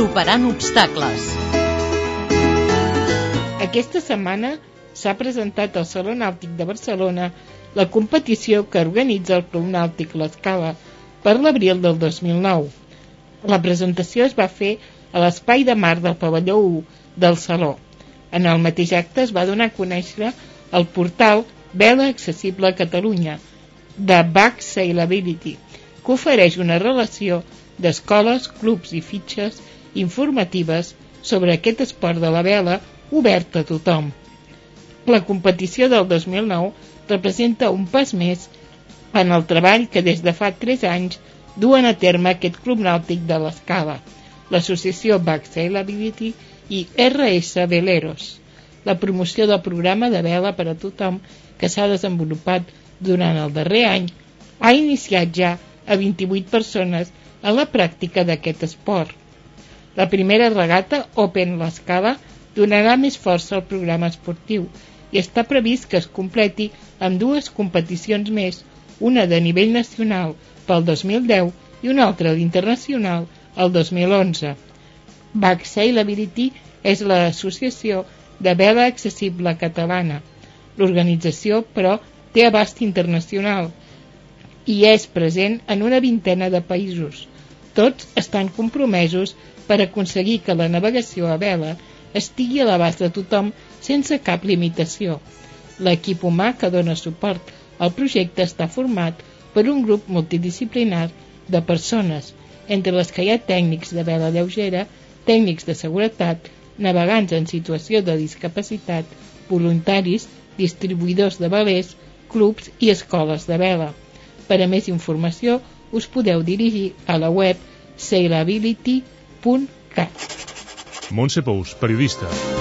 Superant obstacles. Aquesta setmana s'ha presentat al Saló Nàutic de Barcelona la competició que organitza el Club Nàutic L'Escala per l'abril del 2009. La presentació es va fer a l'espai de mar del pavelló 1 del Saló. En el mateix acte es va donar a conèixer el portal Vela Accessible a Catalunya, de Back Sailability, que ofereix una relació d'escoles, clubs i fitxes informatives sobre aquest esport de la vela obert a tothom. La competició del 2009 representa un pas més en el treball que des de fa 3 anys duen a terme aquest club nàutic de l'Escala, l'associació Back Sailability i RS Veleros, la promoció del programa de vela per a tothom que s'ha desenvolupat durant el darrer any ha iniciat ja a 28 persones en la pràctica d'aquest esport. La primera regata, Open l'Escala, donarà més força al programa esportiu i està previst que es completi amb dues competicions més, una de nivell nacional pel 2010 i una altra d'internacional el 2011. Back Sailability és l'associació de vela accessible catalana. L'organització, però, té abast internacional i és present en una vintena de països. Tots estan compromesos per aconseguir que la navegació a vela estigui a l'abast de tothom sense cap limitació. L'equip humà que dona suport al projecte està format per un grup multidisciplinar de persones, entre les que hi ha tècnics de vela lleugera, tècnics de seguretat, navegants en situació de discapacitat, voluntaris, distribuïdors de velers, clubs i escoles de vela. Per a més informació us podeu dirigir a la web sailability.cat. Montse Pous, periodista.